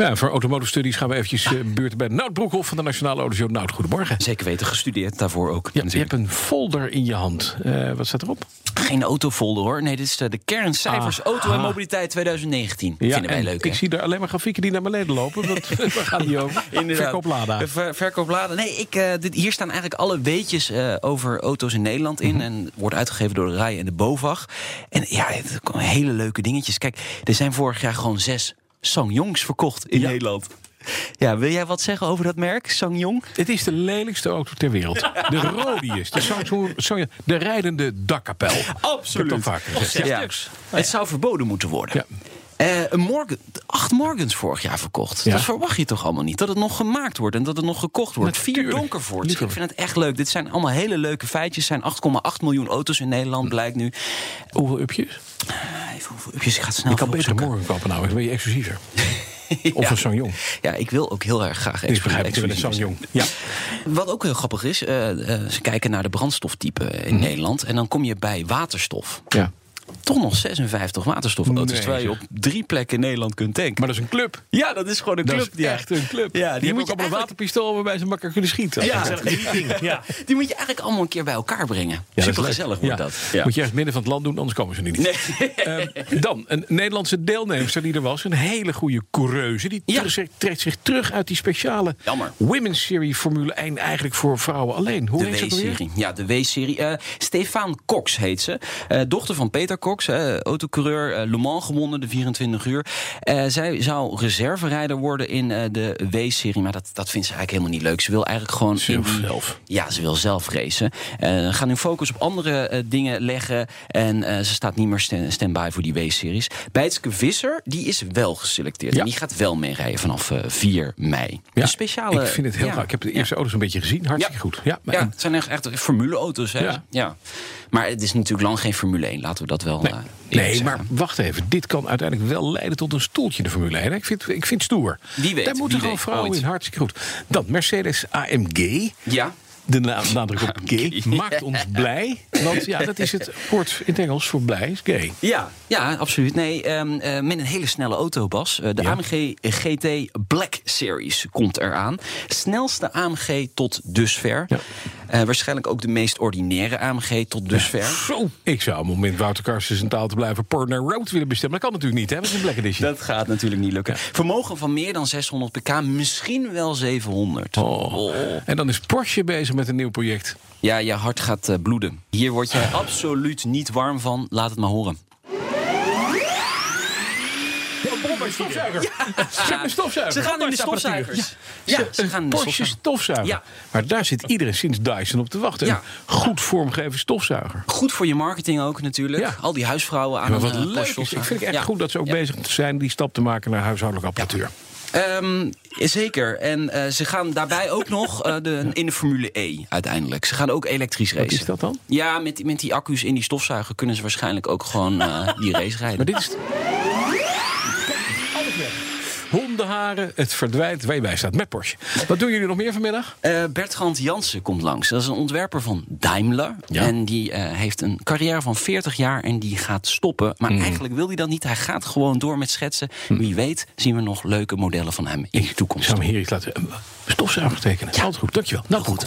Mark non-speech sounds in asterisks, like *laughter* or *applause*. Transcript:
Ja, voor Automotive Studies gaan we eventjes uh, beurten bij Nout Broekhoff van de Nationale Autoshow. Nout, goedemorgen. Zeker weten, gestudeerd daarvoor ook. Ja, je hebt een folder in je hand. Uh, wat staat erop? Geen autofolder hoor. Nee, dit is de, de kerncijfers ah, auto en mobiliteit 2019. Ja, Vinden wij leuk. Ik zie daar alleen maar grafieken die naar beneden lopen. Wat, *laughs* *laughs* waar gaan die over? Verkooplada. Ver, verkooplada. Nee, ik, uh, dit, hier staan eigenlijk alle weetjes over auto's in Nederland in. Mm -hmm. En wordt uitgegeven door de RAI en de BOVAG. En ja, komen hele leuke dingetjes. Kijk, er zijn vorig jaar gewoon zes Sangyongs verkocht in ja. Nederland. Ja, wil jij wat zeggen over dat merk, Sangyong? Het is de lelijkste auto ter wereld. De Rodius, de, de rijdende dakkapel. Absoluut. Ik heb vaker gezegd. Ja. Het zou verboden moeten worden. Ja. Uh, een Morgan, acht Morgans vorig jaar verkocht. Ja. Dat verwacht je toch allemaal niet? Dat het nog gemaakt wordt en dat het nog gekocht wordt. Natuurlijk. Vier Donkervoorts. Ik vind het echt leuk. Dit zijn allemaal hele leuke feitjes. Er zijn 8,8 miljoen auto's in Nederland, blijkt nu. Hoeveel upjes? Ik het snel Je kan beter Morgan kopen nou. Ik ben je exclusiever. *laughs* Of een Sangyong. Ja, ik wil ook heel erg graag Ik begrijp ik een Sangyong. Ja. Wat ook heel grappig is, uh, uh, ze kijken naar de brandstoftype in mm. Nederland. En dan kom je bij waterstof. Ja toch nog 56 waterstofauto's. Nee, terwijl je op drie plekken in Nederland kunt tanken. Maar dat is een club. Ja, dat is gewoon een dat club. Is echt een club. Ja, die, die hebben ook allemaal een waterpistool waarbij ze makkelijk kunnen schieten. Ja, ja. *laughs* die moet je eigenlijk allemaal een keer bij elkaar brengen. Ja, Super gezellig wordt dat. Moet je ergens midden van het land doen, anders komen ze niet. Nee. Um, dan, een Nederlandse deelnemster die er was. Een hele goede coureuse. Die trekt zich terug uit die speciale Jammer. Women's Series Formule 1. Eigenlijk voor vrouwen alleen. Hoe de W-serie. Ja, de W-serie. Uh, Stefan Cox heet ze. Uh, dochter van Peter Cox. Uh, autocoureur uh, Le Mans gewonnen, de 24 uur. Uh, zij zou reserverijder worden in uh, de W-serie, maar dat, dat vindt ze eigenlijk helemaal niet leuk. Ze wil eigenlijk gewoon... Zelf. In, zelf. Ja, ze wil zelf racen. gaan nu focus op andere dingen leggen en ze staat niet meer stand, stand-by voor die W-series. Bijtske Visser, die is wel geselecteerd. Ja. En die gaat wel meerijden vanaf 4 mei. Ja, een speciale... Ik vind het heel ja. Ik heb de eerste auto's een beetje gezien. Hartstikke goed. Ja, ja, het zijn echt, echt formule-auto's. Hè? Ja. ja. Maar het is natuurlijk lang geen Formule 1. Laten we dat wel... Nee. Nee, maar wacht even. Dit kan uiteindelijk wel leiden tot een stoeltje in de Formule 1. Ik vind, ik vind het stoer. Wie weet. Daar moeten gewoon vrouwen ooit. in. Hartstikke goed. Dan Mercedes AMG. Ja. De na nadruk op *laughs* gay maakt ons blij. Want ja, dat is het woord in het Engels voor blij, is gay. Ja, ja absoluut. Nee, um, uh, met een hele snelle auto, Bas. Uh, de ja. AMG GT Black Series komt eraan. Snelste AMG tot dusver. Ja. Uh, waarschijnlijk ook de meest ordinaire AMG tot dusver. Zo. Ik zou op het moment Wouter Karsten zijn taal te blijven Partner Road willen bestemmen. Dat kan natuurlijk niet, hè? Met een Black Edition. Dat gaat natuurlijk niet lukken. Vermogen van meer dan 600 pk, misschien wel 700. Oh. Oh. En dan is Porsche bezig met een nieuw project. Ja, je hart gaat uh, bloeden. Hier word jij *laughs* absoluut niet warm van. Laat het maar horen. Stofzuiger. Ja. Ze hebben stofzuiger. Ze gaan in de stofzuigers. Ja, ze gaan in de Porsche stofzuiger. Ja. Maar daar zit iedereen sinds Dyson op te wachten. Ja. Goed vormgegeven stofzuiger. Goed voor je marketing ook natuurlijk. Ja. Al die huisvrouwen aan ja, wat leuk is. Ik vind het echt goed dat ze ook bezig zijn die stap te maken naar huishoudelijke apparatuur. Um, zeker. En uh, ze gaan daarbij ook nog uh, de, in de Formule E uiteindelijk. Ze gaan ook elektrisch racen. Wat is dat dan? Ja, met, met die accu's in die stofzuiger kunnen ze waarschijnlijk ook gewoon uh, die race rijden. Maar dit is... hondenharen, het verdwijnt waar je bij staat met Porsche. Wat doen jullie nog meer vanmiddag? Uh, Bertrand Jansen komt langs. Dat is een ontwerper van Daimler. Ja. En die uh, heeft een carrière van 40 jaar en die gaat stoppen. Maar mm. eigenlijk wil hij dat niet. Hij gaat gewoon door met schetsen. Mm. Wie weet zien we nog leuke modellen van hem in de toekomst. Ik zou hem hier iets laten stofzuiger tekenen. Ja. Altijd goed, dankjewel. Nou goed.